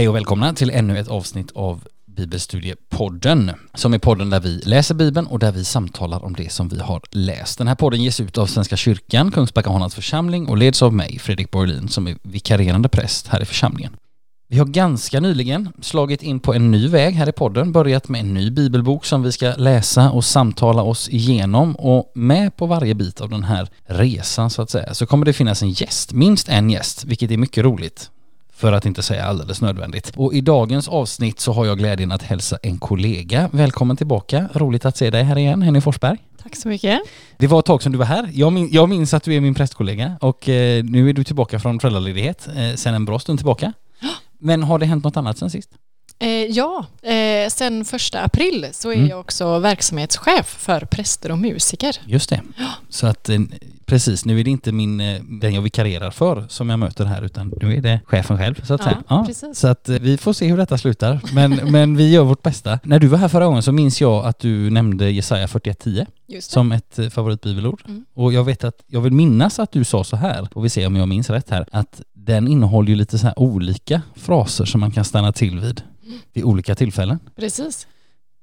Hej och välkomna till ännu ett avsnitt av Bibelstudiepodden, som är podden där vi läser Bibeln och där vi samtalar om det som vi har läst. Den här podden ges ut av Svenska kyrkan, Kungsbacka Honans församling och leds av mig, Fredrik Borlin, som är vikarierande präst här i församlingen. Vi har ganska nyligen slagit in på en ny väg här i podden, börjat med en ny bibelbok som vi ska läsa och samtala oss igenom och med på varje bit av den här resan så att säga så kommer det finnas en gäst, minst en gäst, vilket är mycket roligt för att inte säga alldeles nödvändigt. Och i dagens avsnitt så har jag glädjen att hälsa en kollega välkommen tillbaka. Roligt att se dig här igen, Henny Forsberg. Tack så mycket. Det var ett tag sedan du var här. Jag, min, jag minns att du är min prästkollega och eh, nu är du tillbaka från föräldraledighet eh, sen en bra stund tillbaka. Men har det hänt något annat sen sist? Eh, ja, eh, sen första april så är Mm. jag också verksamhetschef för präster och musiker. Just det. Så att eh, precis, nu är det inte min, den jag vikarierar för som jag möter här utan nu är det chefen själv så att Ja, säga. precis. Så att vi får se hur detta slutar. Men, men vi gör vårt bästa. När du var här förra gången så minns jag att du nämnde Jesaja 41.10 Just det. som ett favoritbibelord. Mm. Och jag vet att, jag vill minnas att du sa så här, får vi se om jag minns rätt här, att den innehåller ju lite så här olika fraser som man kan stanna till vid vid olika tillfällen. Precis.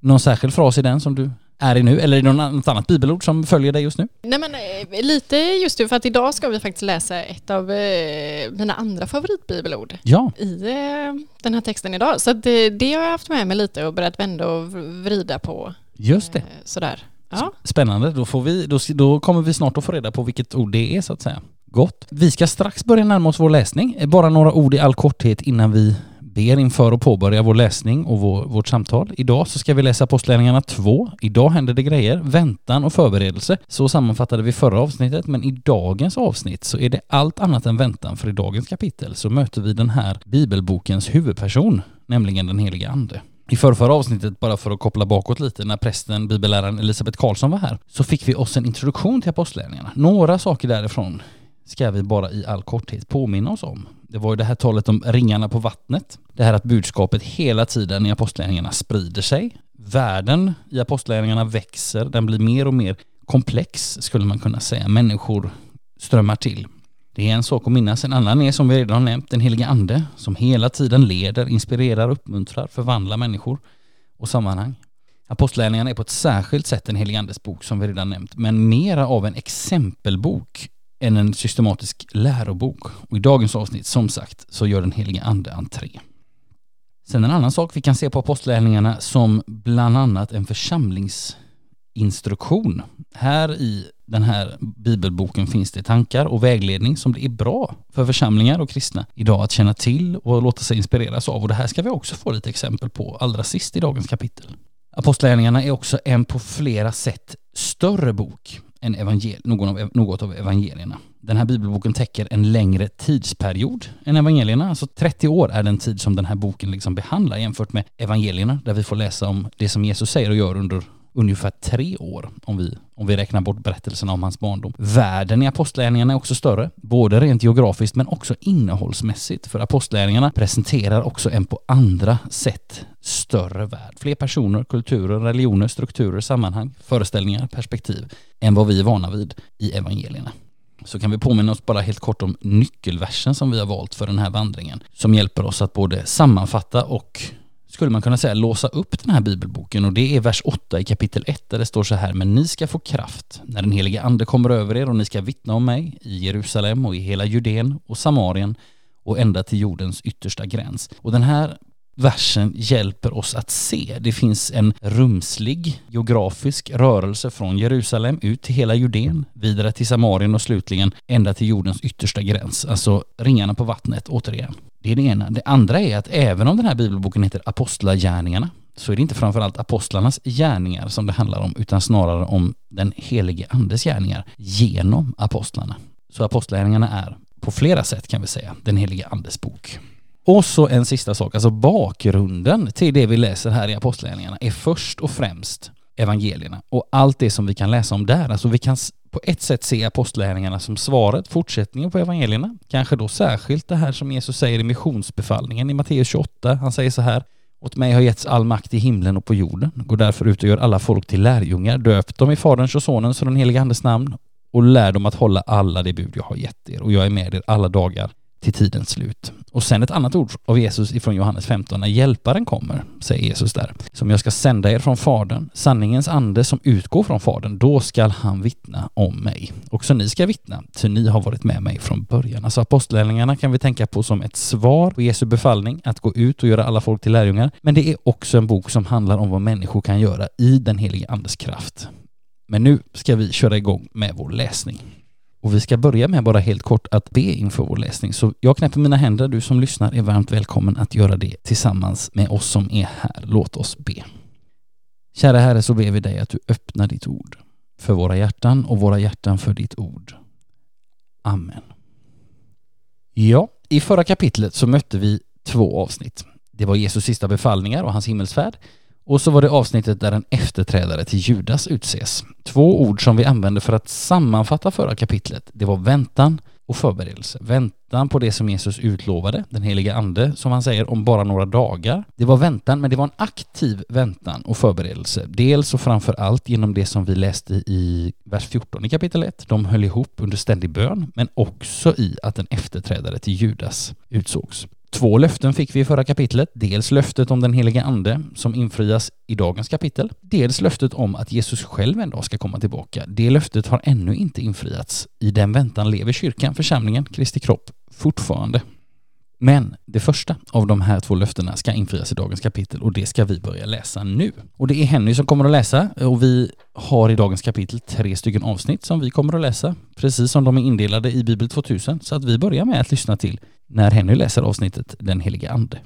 Någon särskild fras i den som du är i nu, eller är det något annat bibelord som följer dig just nu? Nej men eh, lite just nu för att idag ska vi faktiskt läsa ett av eh, mina andra favoritbibelord Ja, i eh, den här texten idag. Så det, det har jag haft med mig lite och börjat vända och vrida på. just det. Sådär. Ja. Spännande, då, får vi, då, då kommer vi snart att få reda på vilket ord det är så att säga. Gott. Vi ska strax börja närma oss vår läsning. Bara några ord i all korthet innan vi ber inför och påbörja vår läsning och vår, vårt samtal. Idag så ska vi läsa Apostlagärningarna 2. Idag händer det grejer, väntan och förberedelse. Så sammanfattade vi förra avsnittet, men i dagens avsnitt så är det allt annat än väntan, för i dagens kapitel så möter vi den här bibelbokens huvudperson, nämligen den heliga Ande. I förrförra avsnittet, bara för att koppla bakåt lite, när prästen, bibelläraren Elisabeth Karlsson var här, så fick vi oss en introduktion till apostlagärningarna. Några saker därifrån ska vi bara i all korthet påminna oss om. Det var ju det här talet om ringarna på vattnet. Det här att budskapet hela tiden i apostlagärningarna sprider sig. Världen i apostlagärningarna växer, den blir mer och mer komplex skulle man kunna säga. Människor strömmar till. Det är en sak att minnas, en annan är som vi redan har nämnt den helige ande som hela tiden leder, inspirerar, uppmuntrar, förvandlar människor och sammanhang. Apostlagärningarna är på ett särskilt sätt en helig andes bok som vi redan nämnt, men mera av en exempelbok än en systematisk lärobok. Och i dagens avsnitt, som sagt, så gör den heliga ande entré. Sen en annan sak vi kan se på apostlagärningarna som bland annat en församlingsinstruktion. Här i den här bibelboken finns det tankar och vägledning som det är bra för församlingar och kristna idag att känna till och låta sig inspireras av. Och det här ska vi också få lite exempel på allra sist i dagens kapitel. Apostlagärningarna är också en på flera sätt större bok en evangel- någon av, något av evangelierna. Den här bibelboken täcker en längre tidsperiod än evangelierna. Alltså 30 år är den tid som den här boken liksom behandlar jämfört med evangelierna där vi får läsa om det som Jesus säger och gör under ungefär tre år om vi, om vi räknar bort berättelserna om hans barndom. Världen i apostlärningarna är också större, både rent geografiskt men också innehållsmässigt. För apostlärningarna presenterar också en på andra sätt större värld. Fler personer, kulturer, religioner, strukturer, sammanhang, föreställningar, perspektiv än vad vi är vana vid i evangelierna. Så kan vi påminna oss bara helt kort om nyckelversen som vi har valt för den här vandringen som hjälper oss att både sammanfatta och skulle man kunna säga låsa upp den här bibelboken och det är vers 8 i kapitel 1 där det står så här Men ni ska få kraft när den helige ande kommer över er och ni ska vittna om mig i Jerusalem och i hela Judeen och Samarien och ända till jordens yttersta gräns. Och den här versen hjälper oss att se. Det finns en rumslig geografisk rörelse från Jerusalem ut till hela Judeen, vidare till Samarien och slutligen ända till jordens yttersta gräns. Alltså ringarna på vattnet återigen. Det är det ena. Det andra är att även om den här bibelboken heter Apostlagärningarna så är det inte framförallt apostlarnas gärningar som det handlar om utan snarare om den helige andes gärningar genom apostlarna. Så apostlagärningarna är på flera sätt kan vi säga den helige andes bok. Och så en sista sak, alltså bakgrunden till det vi läser här i Apostlagärningarna är först och främst evangelierna och allt det som vi kan läsa om där. Alltså vi kan på ett sätt se apostlagärningarna som svaret, fortsättningen på evangelierna. Kanske då särskilt det här som Jesus säger i missionsbefallningen i Matteus 28. Han säger så här Åt mig har getts all makt i himlen och på jorden. Gå därför ut och gör alla folk till lärjungar. Döp dem i Faderns och Sonens och den helige Andes namn och lär dem att hålla alla de bud jag har gett er och jag är med er alla dagar till tidens slut. Och sen ett annat ord av Jesus ifrån Johannes 15, när hjälparen kommer, säger Jesus där, som jag ska sända er från Fadern, sanningens ande som utgår från Fadern, då skall han vittna om mig. Också ni ska vittna, ty ni har varit med mig från början. Alltså apostlärningarna kan vi tänka på som ett svar på Jesu befallning att gå ut och göra alla folk till lärjungar, men det är också en bok som handlar om vad människor kan göra i den helige Andes kraft. Men nu ska vi köra igång med vår läsning. Och vi ska börja med bara helt kort att be inför vår läsning. Så jag knäpper mina händer, du som lyssnar är varmt välkommen att göra det tillsammans med oss som är här. Låt oss be. Kära Herre, så ber vi dig att du öppnar ditt ord för våra hjärtan och våra hjärtan för ditt ord. Amen. Ja, i förra kapitlet så mötte vi två avsnitt. Det var Jesus sista befallningar och hans himmelsfärd och så var det avsnittet där en efterträdare till Judas utses. Två ord som vi använde för att sammanfatta förra kapitlet. Det var väntan och förberedelse. Väntan på det som Jesus utlovade, den heliga ande, som han säger om bara några dagar. Det var väntan, men det var en aktiv väntan och förberedelse. Dels och framför allt genom det som vi läste i vers 14 i kapitel 1. De höll ihop under ständig bön, men också i att en efterträdare till Judas utsågs. Två löften fick vi i förra kapitlet. Dels löftet om den heliga ande som infrias i dagens kapitel. Dels löftet om att Jesus själv en dag ska komma tillbaka. Det löftet har ännu inte infriats. I den väntan lever kyrkan, församlingen, Kristi kropp, fortfarande. Men det första av de här två löftena ska infrias i dagens kapitel och det ska vi börja läsa nu. Och det är Henny som kommer att läsa och vi har i dagens kapitel tre stycken avsnitt som vi kommer att läsa, precis som de är indelade i Bibel 2000. Så att vi börjar med att lyssna till när Henny läser avsnittet Den helige Ande.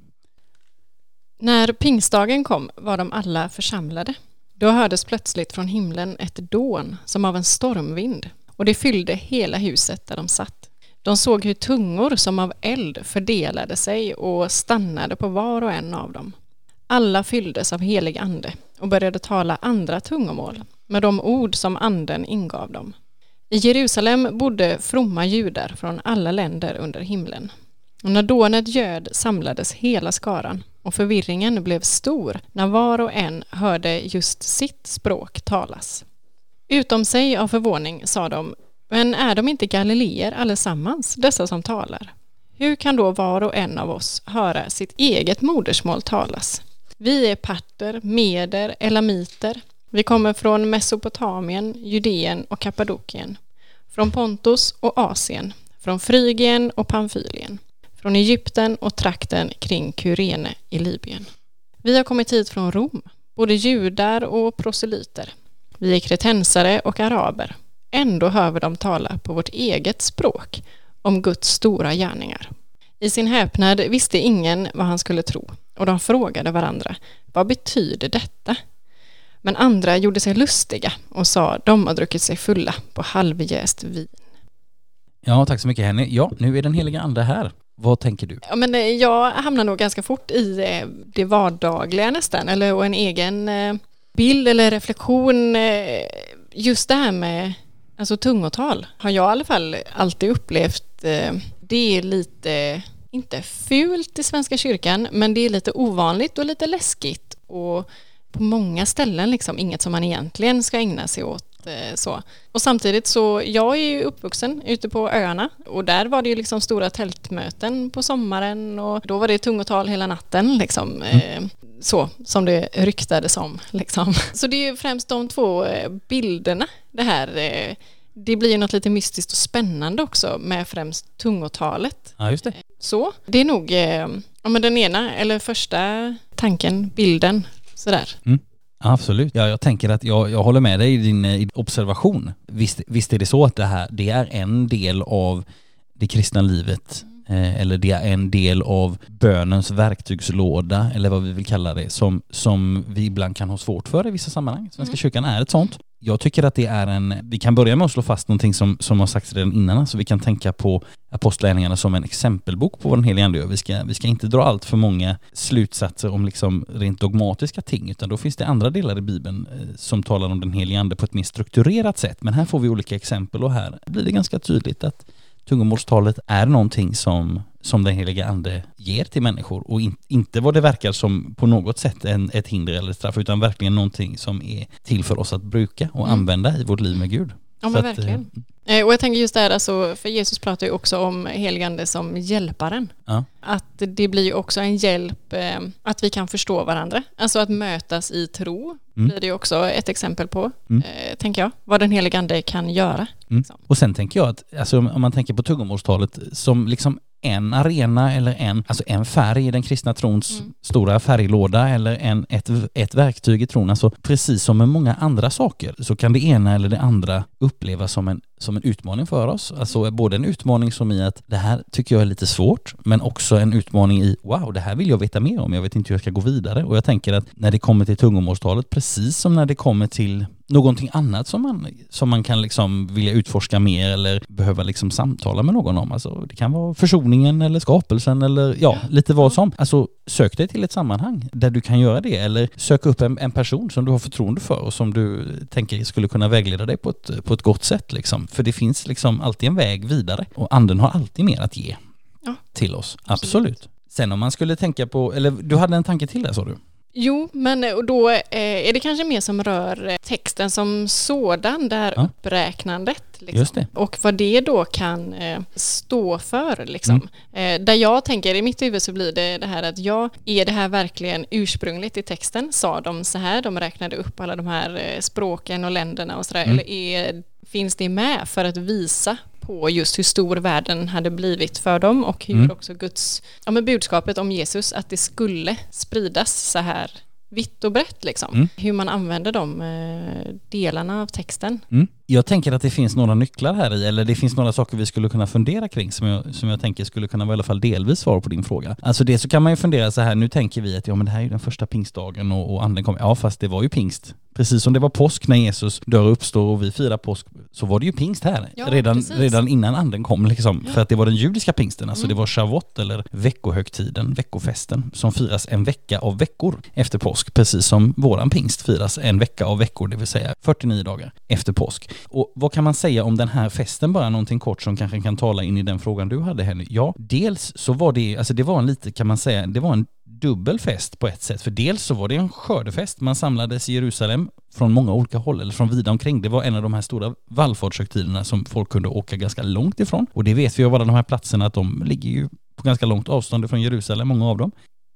När pingstdagen kom var de alla församlade. Då hördes plötsligt från himlen ett dån som av en stormvind och det fyllde hela huset där de satt. De såg hur tungor som av eld fördelade sig och stannade på var och en av dem. Alla fylldes av helig ande och började tala andra tungomål med de ord som anden ingav dem. I Jerusalem bodde fromma judar från alla länder under himlen. Och när dånet göd samlades hela skaran och förvirringen blev stor när var och en hörde just sitt språk talas. Utom sig av förvåning sa de, men är de inte galileer allesammans, dessa som talar? Hur kan då var och en av oss höra sitt eget modersmål talas? Vi är parter, meder, elamiter. Vi kommer från Mesopotamien, Judeen och Kappadokien. Från Pontus och Asien, från Frygien och Pamfylien från Egypten och trakten kring Kyrene i Libyen. Vi har kommit hit från Rom, både judar och proselyter. Vi är kretensare och araber. Ändå hör vi dem tala på vårt eget språk om Guds stora gärningar. I sin häpnad visste ingen vad han skulle tro och de frågade varandra, vad betyder detta? Men andra gjorde sig lustiga och sa, de har druckit sig fulla på halvjäst vin. Ja, tack så mycket Henny. Ja, nu är den heliga ande här. Vad tänker du? Ja, men eh, jag hamnar nog ganska fort i eh, det vardagliga nästan, eller och en egen eh, bild eller reflektion. Just det här med alltså tungotal har jag i alla fall alltid upplevt. Det är lite, inte fult i Svenska kyrkan, men det är lite ovanligt och lite läskigt och på många ställen liksom inget som man egentligen ska ägna sig åt Eh, så. Och samtidigt så, jag är ju uppvuxen ute på öarna och där var det ju liksom stora tältmöten på sommaren och då var det tungotal hela natten liksom. Mm. Eh, så som det ryktades om liksom. Så det är ju främst de två eh, bilderna det här det blir ju något lite mystiskt och spännande också med främst tungotalet. Ja, just det. Så det är nog ja, men den ena eller första tanken, bilden sådär. Mm. Absolut. Ja, jag tänker att jag, jag håller med dig i din observation. Visst, visst är det så att det här, det är en del av det kristna livet eh, eller det är en del av bönens verktygslåda eller vad vi vill kalla det som, som vi ibland kan ha svårt för i vissa sammanhang. Svenska mm. kyrkan är ett sånt jag tycker att det är en, vi kan börja med att slå fast någonting som, som har sagts redan innan, så alltså vi kan tänka på Apostlagärningarna som en exempelbok på vad den helige ande gör. Vi ska, vi ska inte dra allt för många slutsatser om liksom rent dogmatiska ting, utan då finns det andra delar i Bibeln eh, som talar om den helige ande på ett mer strukturerat sätt. Men här får vi olika exempel och här blir det ganska tydligt att tungomålstalet är någonting som, som den heliga ande ger till människor och in, inte vad det verkar som på något sätt en, ett hinder eller ett straff utan verkligen någonting som är till för oss att bruka och mm. använda i vårt liv med Gud. Ja, men att, verkligen. eh, Eh, Och jag tänker just där, alltså, för Jesus pratar ju också om heligande som hjälparen. Ja. Att det blir ju också en hjälp eh, att vi kan förstå varandra. Alltså att mötas i tro Mm. blir det ju också ett exempel på, Mm. eh, tänker jag. Vad den heligande kan göra. Mm. Liksom. Och sen tänker jag att, alltså, om man tänker på tungomålstalet som liksom en arena eller en, alltså en färg i den kristna trons Mm. stora färglåda eller en, ett, ett verktyg i tron. Alltså precis som med många andra saker så kan det ena eller det andra upplevas som en, som en utmaning för oss. Alltså både en utmaning som i att det här tycker jag är lite svårt men också en utmaning i wow, det här vill jag veta mer om, jag vet inte hur jag ska gå vidare. Och jag tänker att när det kommer till tungomålstalet, precis som när det kommer till någonting annat som man, som man kan liksom vilja utforska mer eller behöva liksom samtala med någon om. Alltså, det kan vara försoningen eller skapelsen eller ja, lite vad som. Alltså sök dig till ett sammanhang där du kan göra det eller sök upp en, en person som du har förtroende för och som du tänker skulle kunna vägleda dig på ett, på ett gott sätt liksom. För det finns liksom alltid en väg vidare och anden har alltid mer att ge Ja. till oss. Absolut. Sen om man skulle tänka på, eller du hade en tanke till där sa du? Jo, men eh, och då eh, är det kanske mer som rör eh, texten som sådan, det här Ja. uppräknandet. Liksom. Det. Och vad det då kan stå för. Liksom. Mm. Där jag tänker, i mitt huvud så blir det det här att ja, är det här verkligen ursprungligt i texten? Sa de så här? De räknade upp alla de här språken och länderna och sådär. Mm. Eller är, finns det med för att visa på just hur stor världen hade blivit för dem och hur Mm. också Guds, ja men budskapet om Jesus, att det skulle spridas så här vitt och brett liksom. Mm. Hur man använder de eh, delarna av texten. Mm. Jag tänker att det finns några nycklar här i, eller det finns några saker vi skulle kunna fundera kring som jag, som jag tänker skulle kunna vara i alla fall delvis svar på din fråga. Alltså det så kan man ju fundera så här, nu tänker vi att ja men det här är ju den första pingstdagen och, och anden kom, ja fast det var ju pingst. Precis som det var påsk när Jesus dör och uppstår och vi firar påsk så var det ju pingst här. Ja, redan, precis. redan innan anden kom liksom. Ja. För att det var den judiska pingsten, alltså Mm. det var Shavuot eller veckohögtiden, veckofesten som firas en vecka av veckor efter påsk. Precis som våran pingst firas en vecka av veckor, det vill säga 49 dagar efter påsk. Och vad kan man säga om den här festen, bara någonting kort som kanske kan tala in i den frågan du hade Henry? Ja, dels så var det, alltså det var en lite, kan man säga, det var en dubbel fest på ett sätt. För dels så var det en skördefest, man samlades i Jerusalem från många olika håll, eller från vida omkring. Det var en av de här stora vallfartshögtiderna som folk kunde åka ganska långt ifrån. Och det vet vi av alla de här platserna att de ligger ju på ganska långt avstånd från Jerusalem, många av dem.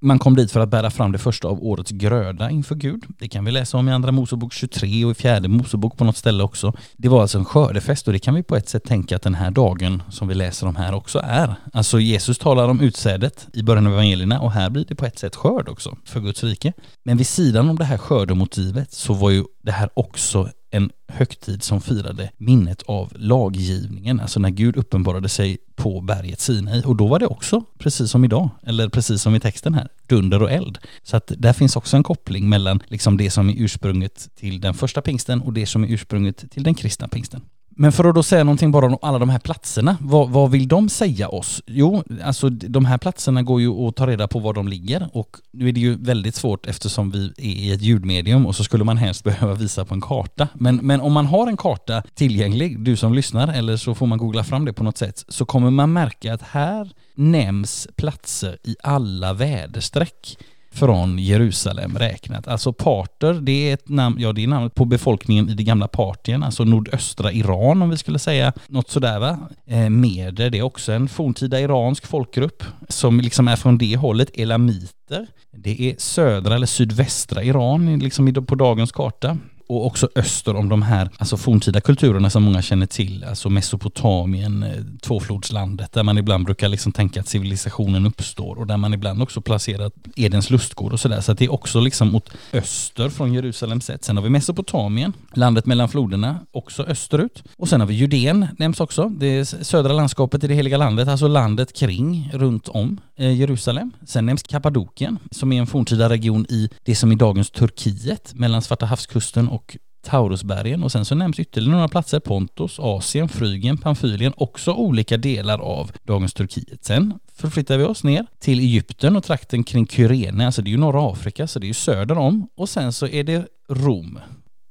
Man kom dit för att bära fram det första av årets gröda inför Gud. Det kan vi läsa om i Andra Mosebok 23 och i Fjärde Mosebok på något ställe också. Det var alltså en skördefest och det kan vi på ett sätt tänka att den här dagen som vi läser om här också är. Alltså Jesus talar om utsädet i början av evangelierna och här blir det på ett sätt skörd också för Guds rike. Men vid sidan om det här skördemotivet så var ju det här också en högtid som firade minnet av laggivningen, alltså när Gud uppenbarade sig på berget Sinai. Och då var det också, precis som idag, eller precis som i texten här, dunder och eld. Så att där finns också en koppling mellan liksom det som är ursprunget till den första pingsten och det som är ursprunget till den kristna pingsten. Men för att då säga någonting bara om alla de här platserna, vad, vad vill de säga oss? Jo, alltså de här platserna går ju att ta reda på var de ligger och nu är det ju väldigt svårt eftersom vi är i ett ljudmedium och så skulle man helst behöva visa på en karta. Men, men om man har en karta tillgänglig, du som lyssnar, eller så får man googla fram det på något sätt, så kommer man märka att här nämns platser i alla väderstreck från Jerusalem räknat. Alltså parter, det är ett namn, ja det är namnet på befolkningen i det gamla Partien, alltså nordöstra Iran om vi skulle säga något sådär va. Eh, Meder, det är också en forntida iransk folkgrupp som liksom är från det hållet, elamiter. Det är södra eller sydvästra Iran liksom på dagens karta och också öster om de här alltså forntida kulturerna som många känner till, alltså Mesopotamien, eh, tvåflodslandet, där man ibland brukar liksom tänka att civilisationen uppstår och där man ibland också placerat Edens lustgård och sådär. Så att det är också liksom mot öster från Jerusalem sett. Sen har vi Mesopotamien, landet mellan floderna, också österut. Och sen har vi Judeen, nämns också. Det södra landskapet i det heliga landet, alltså landet kring, runt om eh, Jerusalem. Sen nämns Kappadokien, som är en forntida region i det som är dagens Turkiet, mellan Svarta havskusten och Taurusbergen. Och sen så nämns ytterligare några platser, Pontos, Asien, Frygien, Pamfylien, också olika delar av dagens Turkiet. Sen förflyttar vi oss ner till Egypten och trakten kring Kyrene, alltså det är ju norra Afrika, så det är ju söder om. Och sen så är det Rom.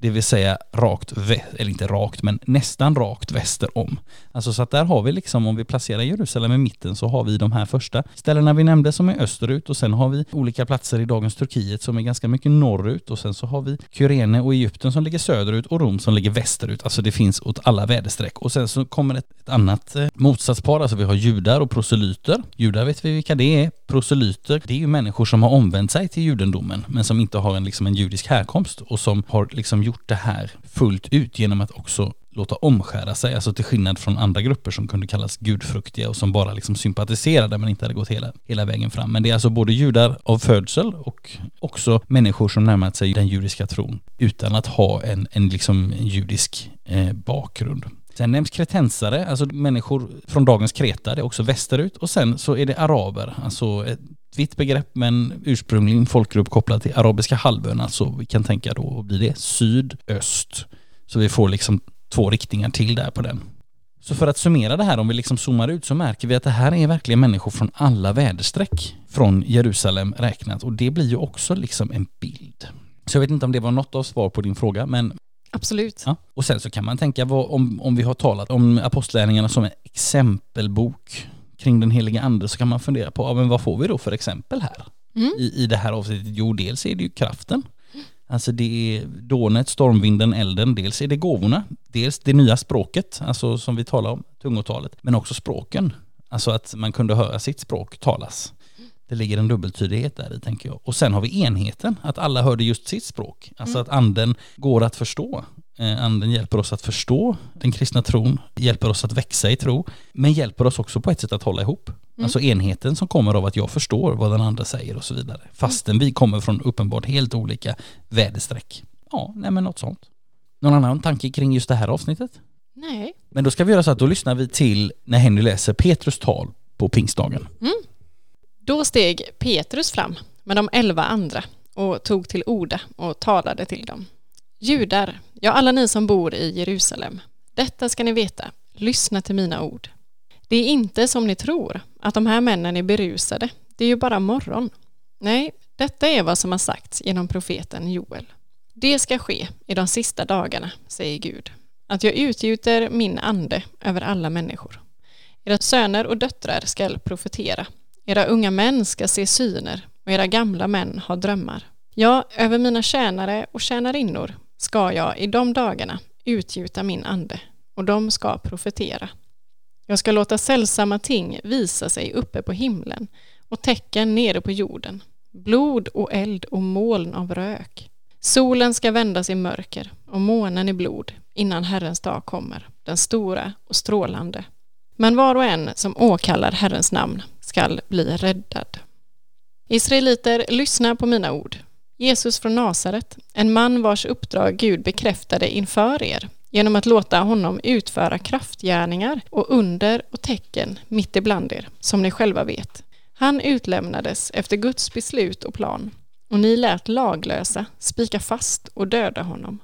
Det vill säga rakt, eller inte rakt, men nästan rakt väster om. Alltså så att där har vi liksom, om vi placerar Jerusalem i mitten så har vi de här första ställena vi nämnde som är österut och sen har vi olika platser i dagens Turkiet som är ganska mycket norrut och sen så har vi Kyrene och Egypten som ligger söderut och Rom som ligger västerut. Alltså det finns åt alla väderstreck. Och sen så kommer ett, ett annat eh, motsatspar, alltså vi har judar och proselyter. Judar vet vi vilka det är. Proselyter, det är ju människor som har omvänt sig till judendomen men som inte har en, liksom en judisk härkomst och som har liksom gjort det här fullt ut genom att också låta omskära sig, alltså till skillnad från andra grupper som kunde kallas gudfruktiga och som bara liksom sympatiserade men inte hade gått hela, hela vägen fram. Men det är alltså både judar av födsel och också människor som närmat sig den judiska tron utan att ha en, en liksom judisk eh, bakgrund. Sen nämns kretensare, alltså människor från dagens Kreta, det är också västerut. Och sen så är det araber, alltså eh, vitt begrepp men ursprungligen folkgrupp kopplad till arabiska halvön. Alltså vi kan tänka då, blir det sydöst. Så vi får liksom två riktningar till där på den. Så för att summera det här, om vi liksom zoomar ut så märker vi att det här är verkligen människor från alla väderstreck från Jerusalem räknat och det blir ju också liksom en bild. Så jag vet inte om det var något av svar på din fråga men Absolut. Ja. Och sen så kan man tänka vad, om, om vi har talat om apostlärningarna som en exempelbok kring den heliga ande så kan man fundera på, ja, men vad får vi då för exempel här? Mm. I, I det här avsnittet? Jo, dels är det ju kraften. Alltså det är dånet, stormvinden, elden. Dels är det gåvorna. Dels det nya språket, alltså som vi talar om, tungotalet. Men också språken. Alltså att man kunde höra sitt språk talas. Det ligger en dubbeltydighet där i tänker jag. Och sen har vi enheten, att alla hörde just sitt språk. Alltså mm. att anden går att förstå. Eh, anden hjälper oss att förstå den kristna tron, hjälper oss att växa i tro, men hjälper oss också på ett sätt att hålla ihop. Mm. Alltså enheten som kommer av att jag förstår vad den andra säger och så vidare. Fastän vi kommer från uppenbart helt olika väderstreck. Ja, nej men något sånt. Någon annan tanke kring just det här avsnittet? Nej. Men då ska vi göra så att då lyssnar vi till när Henry läser Petrus tal på pingstdagen. Mm. Då steg Petrus fram med de elva andra och tog till orda och talade till dem. Judar, ja alla ni som bor i Jerusalem, detta ska ni veta, lyssna till mina ord. Det är inte som ni tror, att de här männen är berusade, det är ju bara morgon. Nej, detta är vad som har sagts genom profeten Joel. Det ska ske i de sista dagarna, säger Gud, att jag utgjuter min ande över alla människor. Era söner och döttrar skall profetera era unga män ska se syner och era gamla män ha drömmar. Ja, över mina tjänare och tjänarinnor ska jag i de dagarna utgjuta min ande och de ska profetera. Jag ska låta sällsamma ting visa sig uppe på himlen och tecken nere på jorden, blod och eld och moln av rök. Solen ska vändas i mörker och månen i blod innan Herrens dag kommer, den stora och strålande. Men var och en som åkallar Herrens namn skall bli räddad. Israeliter, lyssna på mina ord. Jesus från Nasaret, en man vars uppdrag Gud bekräftade inför er genom att låta honom utföra kraftgärningar och under och tecken mitt ibland er, som ni själva vet. Han utlämnades efter Guds beslut och plan och ni lät laglösa spika fast och döda honom.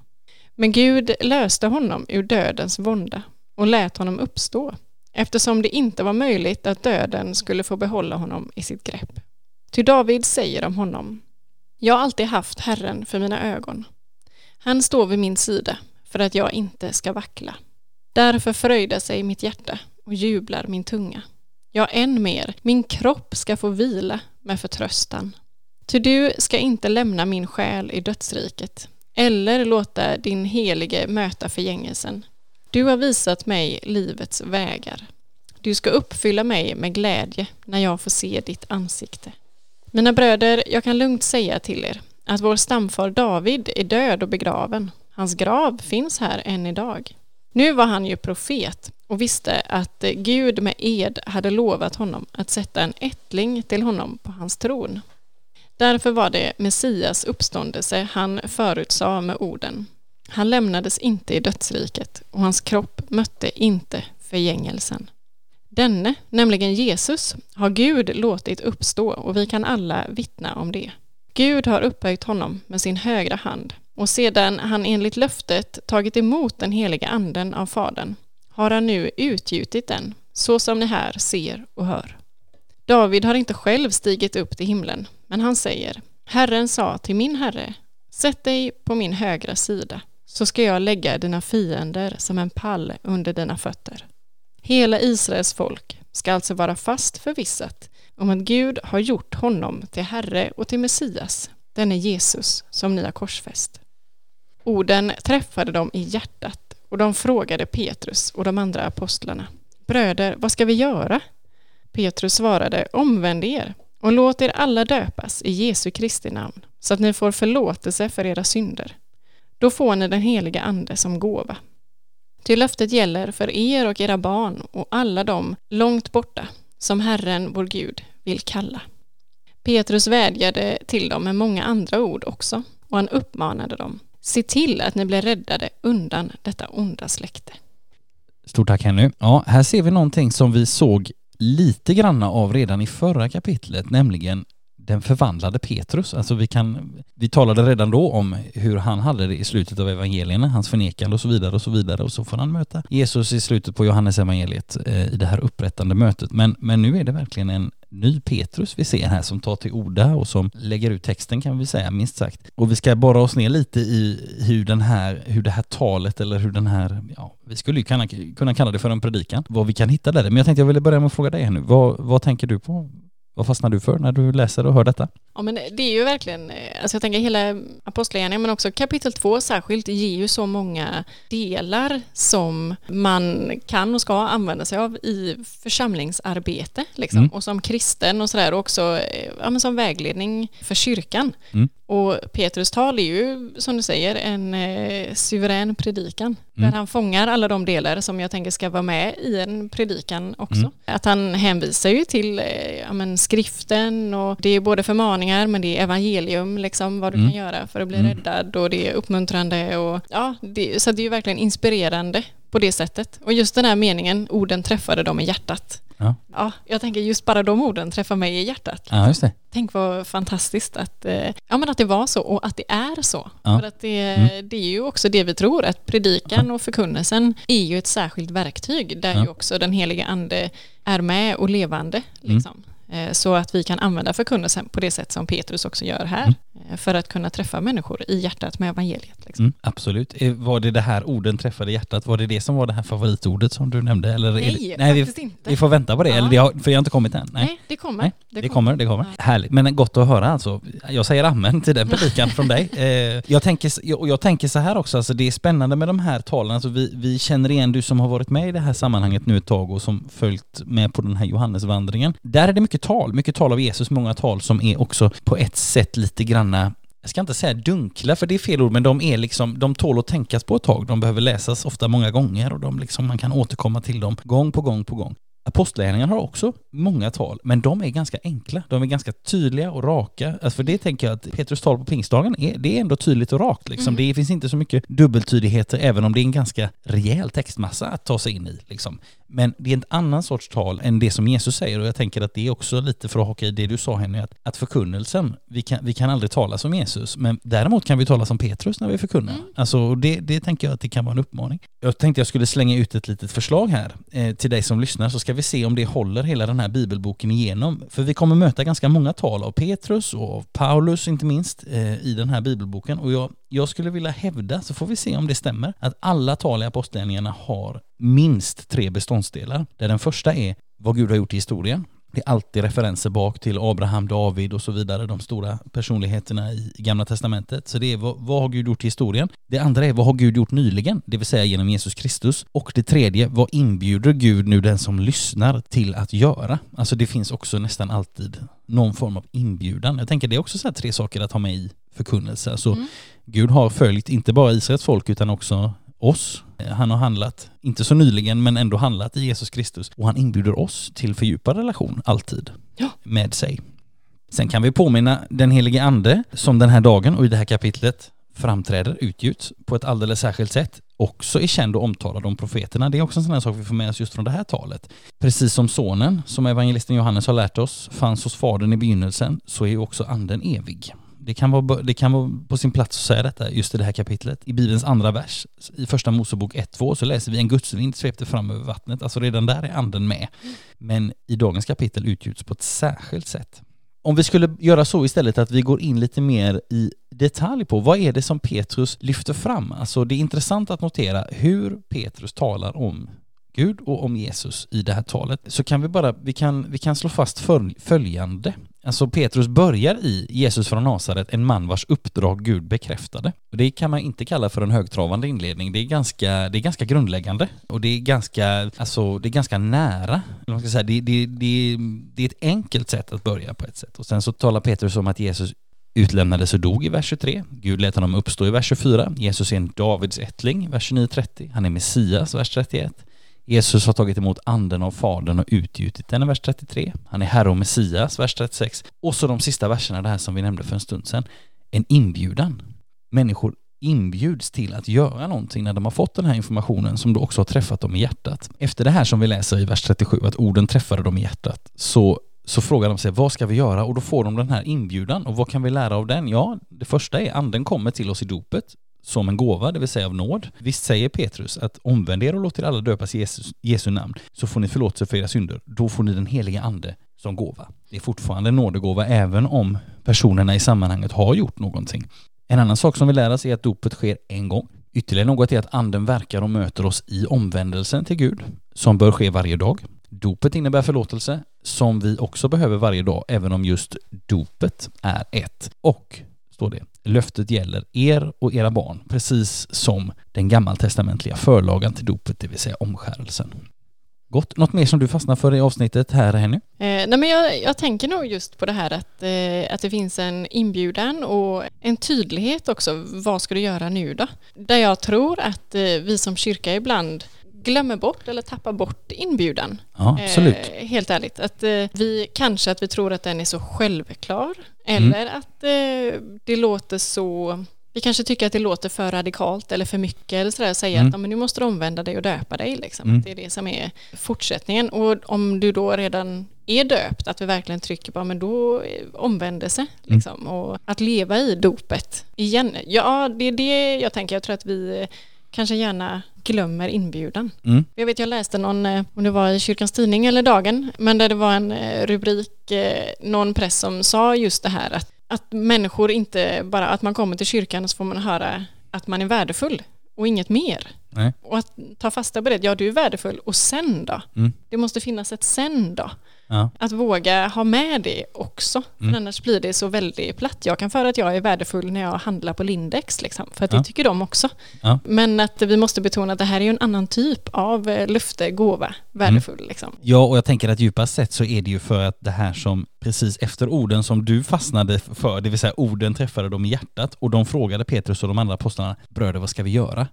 Men Gud löste honom ur dödens vånda och lät honom uppstå eftersom det inte var möjligt att döden skulle få behålla honom i sitt grepp. Ty David säger om honom, jag har alltid haft Herren för mina ögon. Han står vid min sida för att jag inte ska vackla. Därför fröjdar sig mitt hjärta och jublar min tunga. Ja, än mer, min kropp ska få vila med förtröstan. Ty du ska inte lämna min själ i dödsriket eller låta din helige möta förgängelsen. Du har visat mig livets vägar. Du ska uppfylla mig med glädje när jag får se ditt ansikte. Mina bröder, jag kan lugnt säga till er att vår stamfar David är död och begraven. Hans grav finns här än idag. Nu var han ju profet och visste att Gud med ed hade lovat honom att sätta en ättling till honom på hans tron. Därför var det Messias uppståndelse han förutsade med orden han lämnades inte i dödsriket och hans kropp mötte inte förgängelsen. Denne, nämligen Jesus, har Gud låtit uppstå och vi kan alla vittna om det. Gud har upphöjt honom med sin högra hand och sedan han enligt löftet tagit emot den heliga anden av Fadern har han nu utgjutit den, så som ni här ser och hör. David har inte själv stigit upp till himlen, men han säger Herren sa till min herre, sätt dig på min högra sida så ska jag lägga dina fiender som en pall under dina fötter. Hela Israels folk ska alltså vara fast förvissat om att Gud har gjort honom till Herre och till Messias, denne Jesus som ni har korsfäst. Orden träffade dem i hjärtat och de frågade Petrus och de andra apostlarna. Bröder, vad ska vi göra? Petrus svarade, omvänd er och låt er alla döpas i Jesu Kristi namn så att ni får förlåtelse för era synder. Då får ni den heliga Ande som gåva. Ty löftet gäller för er och era barn och alla dem långt borta som Herren, vår Gud, vill kalla. Petrus vädjade till dem med många andra ord också och han uppmanade dem. Se till att ni blir räddade undan detta onda släkte. Stort tack Henny. Ja, här ser vi någonting som vi såg lite granna av redan i förra kapitlet, nämligen den förvandlade Petrus. Alltså vi kan, vi talade redan då om hur han hade det i slutet av evangelierna, hans förnekande och så vidare och så vidare och så får han möta Jesus i slutet på Johannes evangeliet eh, i det här upprättande mötet. Men, men nu är det verkligen en ny Petrus vi ser här som tar till orda och som lägger ut texten kan vi säga, minst sagt. Och vi ska borra oss ner lite i hur den här, hur det här talet eller hur den här, ja, vi skulle ju kunna, kunna kalla det för en predikan, vad vi kan hitta där. Men jag tänkte jag ville börja med att fråga dig här nu, vad, vad tänker du på? Vad fastnar du för när du läser och hör detta? Ja men det är ju verkligen, eh, alltså jag tänker hela Apostlagärningarna men också kapitel två särskilt ger ju så många delar som man kan och ska använda sig av i församlingsarbete liksom. Mm. och som kristen och sådär och också eh, ja, men som vägledning för kyrkan. Mm. Och Petrus tal är ju som du säger en eh, suverän predikan mm. där han fångar alla de delar som jag tänker ska vara med i en predikan också. Mm. Att han hänvisar ju till eh, ja, men skriften och det är både förmaningar men det är evangelium, liksom vad du mm. kan göra för att bli mm. räddad och det är uppmuntrande och ja, det, så det är ju verkligen inspirerande på det sättet. Och just den här meningen, orden träffade dem i hjärtat. Ja. ja, jag tänker just bara de orden träffar mig i hjärtat. Ja, just det. Tänk vad fantastiskt att, eh, ja, men att det var så och att det är så. Ja. För att det, mm. det är ju också det vi tror, att predikan och förkunnelsen är ju ett särskilt verktyg där ja. ju också den heliga ande är med och levande. Mm. Liksom. Mm. Eh, så att vi kan använda förkunnelsen på det sätt som Petrus också gör här. Mm. Eh, för att kunna träffa människor i hjärtat med evangeliet. Liksom. Mm, absolut. Eh, var det det här orden träffade hjärtat, var det det som var det här favoritordet som du nämnde? Eller nej, det, nej faktiskt vi, inte. Vi får vänta på det, ja. eller det har, för det har inte kommit än. Nej, nej det kommer. Nej, det, det kommer. det kommer. Härligt, men gott att höra alltså. Jag säger amen till den predikan från dig. Jag tänker, och jag tänker så här också, alltså det är spännande med de här talen. Alltså vi, vi känner igen, du som har varit med i det här sammanhanget nu ett tag och som följt med på den här Johannesvandringen. Där är det mycket tal, mycket tal av Jesus, många tal som är också på ett sätt lite granna jag ska inte säga dunkla, för det är fel ord, men de är liksom, de tål att tänkas på ett tag. De behöver läsas ofta många gånger och de liksom, man kan återkomma till dem gång på gång på gång. Apostlagärningarna har också många tal, men de är ganska enkla. De är ganska tydliga och raka. Alltså för det tänker jag att Petrus tal på pingstdagen, är, det är ändå tydligt och rakt. Liksom. Mm. Det finns inte så mycket dubbeltydigheter, även om det är en ganska rejäl textmassa att ta sig in i. Liksom. Men det är en annan sorts tal än det som Jesus säger och jag tänker att det är också lite för att haka i det du sa Henry, att, att förkunnelsen, vi kan, vi kan aldrig tala som Jesus, men däremot kan vi tala som Petrus när vi förkunnar. Mm. Alltså det, det tänker jag att det kan vara en uppmaning. Jag tänkte jag skulle slänga ut ett litet förslag här eh, till dig som lyssnar så ska vi se om det håller hela den här bibelboken igenom. För vi kommer möta ganska många tal av Petrus och av Paulus inte minst eh, i den här bibelboken och jag jag skulle vilja hävda, så får vi se om det stämmer, att alla tal i apostlagärningarna har minst tre beståndsdelar. Där den första är vad Gud har gjort i historien. Det är alltid referenser bak till Abraham, David och så vidare, de stora personligheterna i Gamla Testamentet. Så det är vad, vad har Gud gjort i historien? Det andra är vad har Gud gjort nyligen? Det vill säga genom Jesus Kristus. Och det tredje, vad inbjuder Gud nu den som lyssnar till att göra? Alltså det finns också nästan alltid någon form av inbjudan. Jag tänker det är också så tre saker att ha med i förkunnelse. Alltså mm. Gud har följt inte bara Israels folk utan också oss. Han har handlat, inte så nyligen, men ändå handlat i Jesus Kristus. Och han inbjuder oss till fördjupad relation, alltid, ja. med sig. Sen kan vi påminna den helige ande som den här dagen och i det här kapitlet framträder, utgjuts på ett alldeles särskilt sätt, också är känd och omtalad om profeterna. Det är också en sån här sak vi får med oss just från det här talet. Precis som sonen, som evangelisten Johannes har lärt oss, fanns hos fadern i begynnelsen, så är ju också anden evig. Det kan, vara, det kan vara på sin plats att säga detta just i det här kapitlet. I Bibelns andra vers, i första Mosebok 1-2, så läser vi en gudsvind svepte fram över vattnet. Alltså redan där är anden med. Men i dagens kapitel utgjuts på ett särskilt sätt. Om vi skulle göra så istället att vi går in lite mer i detalj på vad är det som Petrus lyfter fram. Alltså det är intressant att notera hur Petrus talar om Gud och om Jesus i det här talet så kan vi bara, vi kan, vi kan slå fast följande. Alltså Petrus börjar i Jesus från Nasaret, en man vars uppdrag Gud bekräftade. Och det kan man inte kalla för en högtravande inledning. Det är ganska, det är ganska grundläggande och det är ganska, alltså det är ganska nära. Man ska säga, det, det, det, det är ett enkelt sätt att börja på ett sätt. Och sen så talar Petrus om att Jesus utlämnades och dog i vers 23. Gud lät honom uppstå i vers 24. Jesus är en Davids ättling, vers 29-30. Han är Messias, vers 31. Jesus har tagit emot anden av Fadern och utgjutit den i vers 33. Han är Herre och Messias, vers 36. Och så de sista verserna, det här som vi nämnde för en stund sedan. En inbjudan. Människor inbjuds till att göra någonting när de har fått den här informationen som då också har träffat dem i hjärtat. Efter det här som vi läser i vers 37, att orden träffade dem i hjärtat, så så frågar de sig vad ska vi göra och då får de den här inbjudan och vad kan vi lära av den? Ja, det första är anden kommer till oss i dopet som en gåva, det vill säga av nåd. Visst säger Petrus att omvänd er och låt er alla döpas i Jesus, Jesu namn, så får ni förlåtelse för era synder. Då får ni den heliga ande som gåva. Det är fortfarande en nådegåva även om personerna i sammanhanget har gjort någonting. En annan sak som vi lär oss är att dopet sker en gång. Ytterligare något är att anden verkar och möter oss i omvändelsen till Gud, som bör ske varje dag. Dopet innebär förlåtelse, som vi också behöver varje dag, även om just dopet är ett. Och, står det, löftet gäller er och era barn, precis som den gammaltestamentliga förlagan till dopet, det vill säga omskärelsen. Gott. Något mer som du fastnar för i avsnittet här, Henny? Eh, nej men jag, jag, tänker nog just på det här att, eh, att det finns en inbjudan och en tydlighet också. Vad ska du göra nu då? Där jag tror att eh, vi som kyrka ibland glömmer bort eller tappar bort inbjudan. Ja, absolut. Eh, helt ärligt. Att eh, vi kanske att vi tror att den är så självklar eller mm. att eh, det låter så vi kanske tycker att det låter för radikalt eller för mycket eller sådär, säga mm. att men nu måste du omvända dig och döpa dig. Liksom. Mm. Det är det som är fortsättningen. Och om du då redan är döpt, att vi verkligen trycker på men då omvändelse. Mm. Liksom. Mm. Och att leva i dopet igen. Ja, det är det jag tänker. Jag tror att vi kanske gärna glömmer inbjudan. Mm. Jag vet, jag läste någon, eh, om det var i Kyrkans Tidning eller Dagen, men där det var en eh, rubrik, eh, någon press som sa just det här att, att människor inte bara, att man kommer till kyrkan och så får man höra att man är värdefull och inget mer. Nej. Och att ta fasta på det, ja du är värdefull och sen då? Mm. Det måste finnas ett sen då. Ja. Att våga ha med det också, mm. för annars blir det så väldigt platt. Jag kan föra att jag är värdefull när jag handlar på Lindex, liksom, för att ja. det tycker de också. Ja. Men att vi måste betona att det här är en annan typ av eh, löfte, gåva, värdefull. Mm. Liksom. Ja, och jag tänker att djupast sett så är det ju för att det här som precis efter orden som du fastnade för, det vill säga orden träffade dem i hjärtat och de frågade Petrus och de andra apostlarna, bröder vad ska vi göra?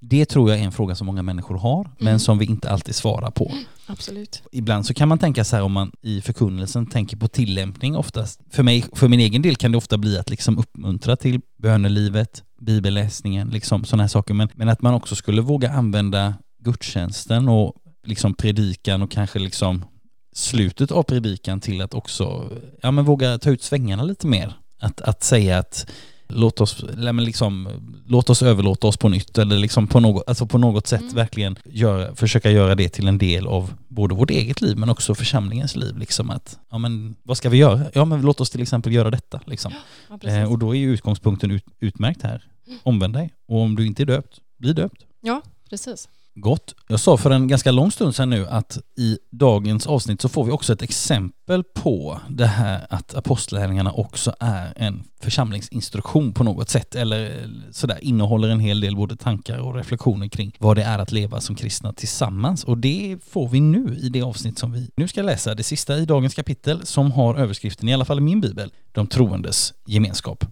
Det tror jag är en fråga som många människor har, men mm. som vi inte alltid svarar på. Absolut. Ibland så kan man tänka så här om man i förkunnelsen tänker på tillämpning oftast. För mig, för min egen del kan det ofta bli att liksom uppmuntra till bönelivet, bibelläsningen, liksom sådana här saker. Men, men att man också skulle våga använda gudstjänsten och liksom predikan och kanske liksom slutet av predikan till att också ja, men våga ta ut svängarna lite mer. Att, att säga att låt oss, liksom, låt oss överlåta oss på nytt eller liksom på, något, alltså på något sätt mm. verkligen göra, försöka göra det till en del av både vårt eget liv men också församlingens liv. Liksom att, ja men vad ska vi göra? Ja men låt oss till exempel göra detta. Liksom. Ja, eh, och då är utgångspunkten ut, utmärkt här. Mm. Omvänd dig. Och om du inte är döpt, bli döpt. Ja, precis. Gott. Jag sa för en ganska lång stund sedan nu att i dagens avsnitt så får vi också ett exempel på det här att apostlärningarna också är en församlingsinstruktion på något sätt eller sådär innehåller en hel del både tankar och reflektioner kring vad det är att leva som kristna tillsammans och det får vi nu i det avsnitt som vi nu ska läsa, det sista i dagens kapitel som har överskriften, i alla fall i min bibel, de troendes gemenskap.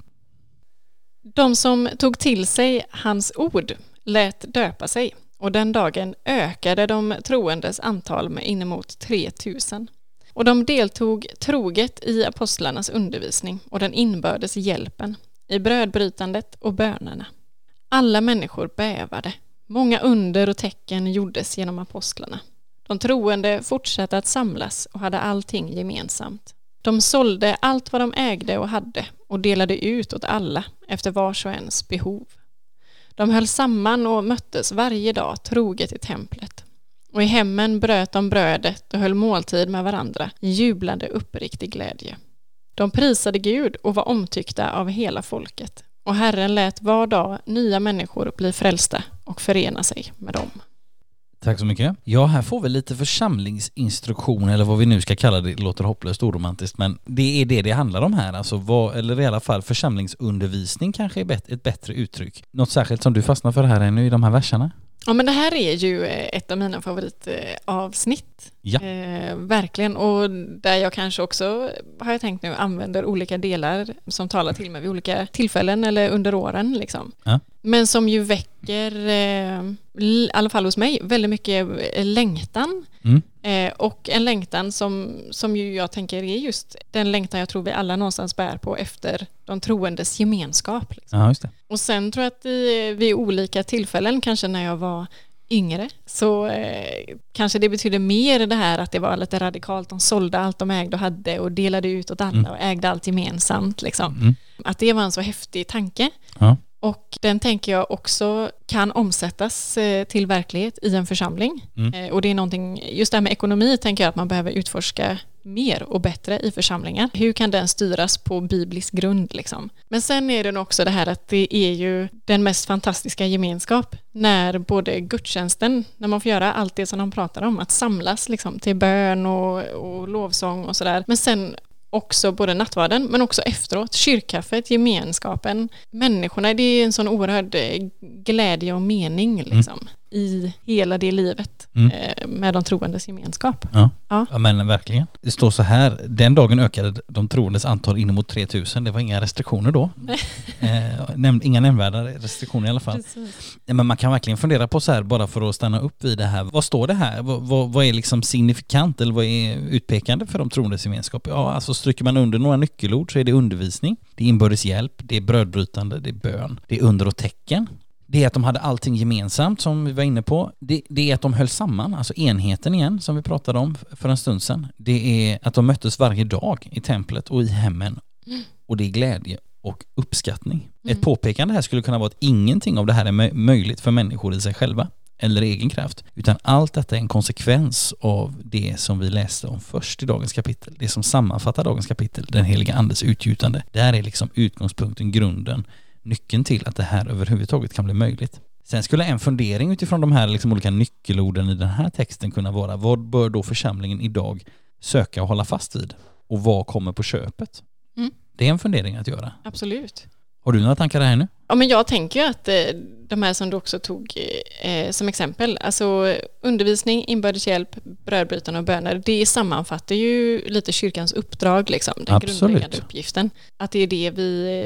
De som tog till sig hans ord lät döpa sig och den dagen ökade de troendes antal med inemot 3000. Och de deltog troget i apostlarnas undervisning och den inbördes hjälpen, i brödbrytandet och bönerna. Alla människor bävade. Många under och tecken gjordes genom apostlarna. De troende fortsatte att samlas och hade allting gemensamt. De sålde allt vad de ägde och hade och delade ut åt alla efter vars och ens behov. De höll samman och möttes varje dag troget i templet. Och i hemmen bröt de brödet och höll måltid med varandra i jublande uppriktig glädje. De prisade Gud och var omtyckta av hela folket. Och Herren lät var dag nya människor bli frälsta och förena sig med dem. Tack så mycket. Ja, här får vi lite församlingsinstruktion eller vad vi nu ska kalla det. Det låter hopplöst oromantiskt men det är det det handlar om här. Alltså vad, eller i alla fall församlingsundervisning kanske är ett bättre uttryck. Något särskilt som du fastnar för här ännu i de här verserna? Ja men det här är ju eh, ett av mina favoritavsnitt. Eh, Ja. Eh, verkligen och där jag kanske också har jag tänkt nu använder olika delar som talar till mig vid olika tillfällen eller under åren liksom. Ja. Men som ju väcker, eh, i alla fall hos mig, väldigt mycket eh, längtan. Mm. Eh, och en längtan som, som ju jag tänker är just den längtan jag tror vi alla någonstans bär på efter de troendes gemenskap. Liksom. Ja. Och sen tror jag att i, vid olika tillfällen, kanske när jag var yngre, så eh, kanske det betyder mer det här att det var lite radikalt. De sålde allt de ägde och hade och delade ut åt alla Mm. och ägde allt gemensamt. Liksom. Mm. Att det var en så häftig tanke. Ja. Och den tänker jag också kan omsättas eh, till verklighet i en församling. Mm. Eh, Och det är någonting, just det här med ekonomi tänker jag att man behöver utforska mer och bättre i församlingar. Hur kan den styras på biblisk grund liksom? Men sen är det nog också det här att det är ju den mest fantastiska gemenskap när både gudstjänsten, när man får göra allt det som de pratar om, att samlas liksom till bön och, och lovsång och sådär. Men sen också både nattvarden men också efteråt, kyrkkaffet, gemenskapen, människorna. Det är en sån oerhörd eh, glädje och mening liksom, mm i hela det livet Mm. eh, med de troendes gemenskap. Ja. Ja. ja, men verkligen. Det står så här, den dagen ökade de troendes antal inemot 3000. Det var inga restriktioner då. eh, näm- inga nämnvärda restriktioner i alla fall. Ja, men man kan verkligen fundera på så här, bara för att stanna upp vid det här. Vad står det här? Vad, vad, vad är liksom signifikant eller vad är utpekande för de troendes gemenskap? Ja, alltså stryker man under några nyckelord så är det undervisning, det är inbördes hjälp, det är brödbrytande, det är bön, det är under och tecken. Det är att de hade allting gemensamt som vi var inne på. Det, det är att de höll samman, alltså enheten igen som vi pratade om för en stund sedan. Det är att de möttes varje dag i templet och i hemmen. Och det är glädje och uppskattning. Ett påpekande här skulle kunna vara att ingenting av det här är mö- möjligt för människor i sig själva eller egen kraft, utan allt detta är en konsekvens av det som vi läste om först i dagens kapitel. Det som sammanfattar dagens kapitel, den heliga andes utgjutande. Där är liksom utgångspunkten, grunden, nyckeln till att det här överhuvudtaget kan bli möjligt. Sen skulle en fundering utifrån de här liksom olika nyckelorden i den här texten kunna vara vad bör då församlingen idag söka och hålla fast vid? Och vad kommer på köpet? Mm. Det är en fundering att göra. Absolut. Har du några tankar här nu? Ja, men jag tänker ju att eh, de här som du också tog eh, som exempel, alltså undervisning, inbördes hjälp, brödbrytande och böner, det sammanfattar ju lite kyrkans uppdrag, liksom, den Absolut. grundläggande uppgiften. Att det är det vi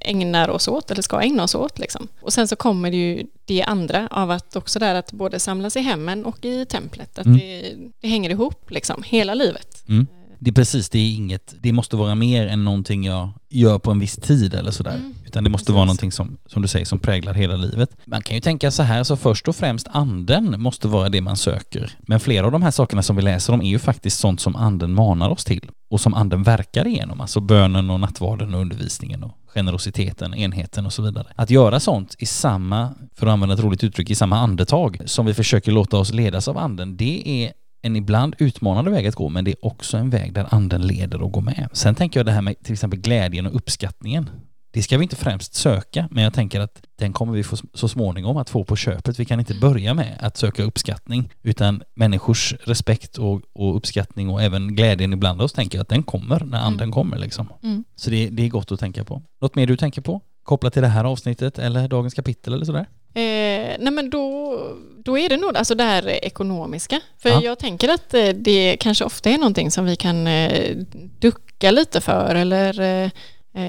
eh, ägnar oss åt, eller ska ägna oss åt. Liksom. Och sen så kommer det ju det andra av att också där att både samlas i hemmen och i templet, att Mm. det, det hänger ihop, liksom, hela livet. Mm. Det är precis, det är inget, det måste vara mer än någonting jag gör på en viss tid eller sådär. Mm. Utan det måste Precis. vara någonting som, som du säger, som präglar hela livet. Man kan ju tänka så här, så först och främst anden måste vara det man söker. Men flera av de här sakerna som vi läser om är ju faktiskt sånt som anden manar oss till och som anden verkar igenom, alltså bönen och nattvarden och undervisningen och generositeten, enheten och så vidare. Att göra sånt i samma, för att använda ett roligt uttryck, i samma andetag som vi försöker låta oss ledas av anden, det är en ibland utmanande väg att gå, men det är också en väg där anden leder och går med. Sen tänker jag det här med till exempel glädjen och uppskattningen. Det ska vi inte främst söka, men jag tänker att den kommer vi få så småningom att få på köpet. Vi kan inte börja med att söka uppskattning, utan människors respekt och, och uppskattning och även glädjen ibland oss tänker jag att den kommer när anden kommer liksom. Mm. Så det, det är gott att tänka på. Något mer du tänker på? Kopplat till det här avsnittet eller dagens kapitel eller sådär? Eh, nej men då, då är det nog alltså det här ekonomiska. För Ja. jag tänker att eh, det kanske ofta är någonting som vi kan eh, ducka lite för eller eh,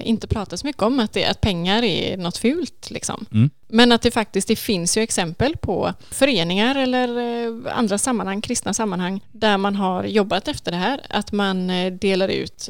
inte prata så mycket om att, det, att pengar är något fult. Liksom. Mm. Men att det faktiskt det finns ju exempel på föreningar eller andra sammanhang, kristna sammanhang, där man har jobbat efter det här. Att man delar ut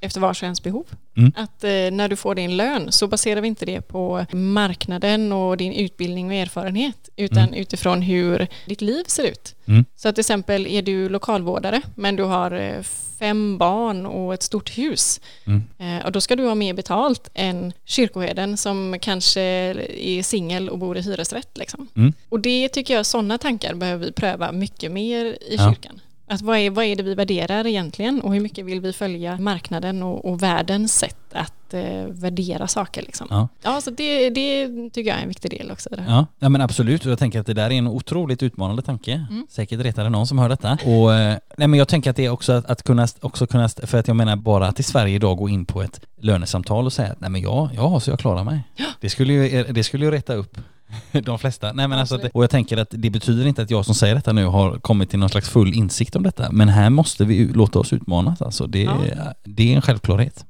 efter vars och ens behov. Mm. Att eh, när du får din lön så baserar vi inte det på marknaden och din utbildning och erfarenhet utan utifrån hur ditt liv ser ut. Mm. Så att till exempel är du lokalvårdare men du har eh, fem barn och ett stort hus Mm. eh, och då ska du ha mer betalt än kyrkoherden som kanske är singel och bor i hyresrätt. Liksom. Mm. Och det tycker jag, sådana tankar behöver vi pröva mycket mer i Ja. kyrkan. Att vad, är, vad är det vi värderar egentligen och hur mycket vill vi följa marknaden och, och världens sätt att eh, värdera saker. Liksom. Ja. Ja, så det, det tycker jag är en viktig del också. Ja, ja men absolut. Och jag tänker att det där är en otroligt utmanande tanke. Mm. Säkert retar det någon som hör detta. Och eh, nej, men jag tänker att det är också att, att kunna, också kunna, för att jag menar bara att i Sverige idag gå in på ett lönesamtal och säga att nej men jag, jag har så jag klarar mig. Det skulle ju, det skulle ju reta upp de flesta. Nej, men alltså, att- och jag tänker att det betyder inte att jag som säger detta nu har kommit till någon slags full insikt om detta. Men här måste vi låta oss utmanas. Alltså, det, Ja. det är en självklarhet.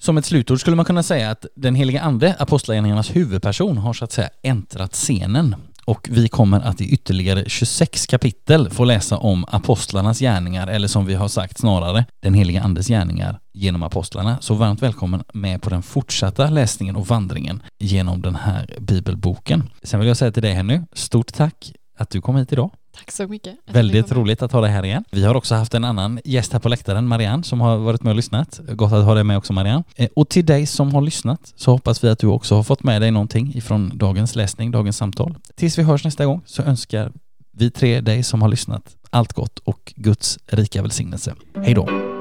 Som ett slutord skulle man kunna säga att den heliga ande, apostlagärningarnas huvudperson, har så att säga äntrat scenen. Och vi kommer att i ytterligare 26 kapitel få läsa om apostlarnas gärningar, eller som vi har sagt snarare, den heliga andes gärningar genom apostlarna. Så varmt välkommen med på den fortsatta läsningen och vandringen genom den här bibelboken. Sen vill jag säga till dig Henny, stort tack att du kom hit idag. Tack så mycket. Väldigt roligt att ha dig här igen. Vi har också haft en annan gäst här på läktaren, Marianne, som har varit med och lyssnat. Gott att ha dig med också Marianne. Eh, Och till dig som har lyssnat så hoppas vi att du också har fått med dig någonting ifrån dagens läsning, dagens samtal. Tills vi hörs nästa gång så önskar vi tre dig som har lyssnat allt gott och Guds rika välsignelse. Hej då!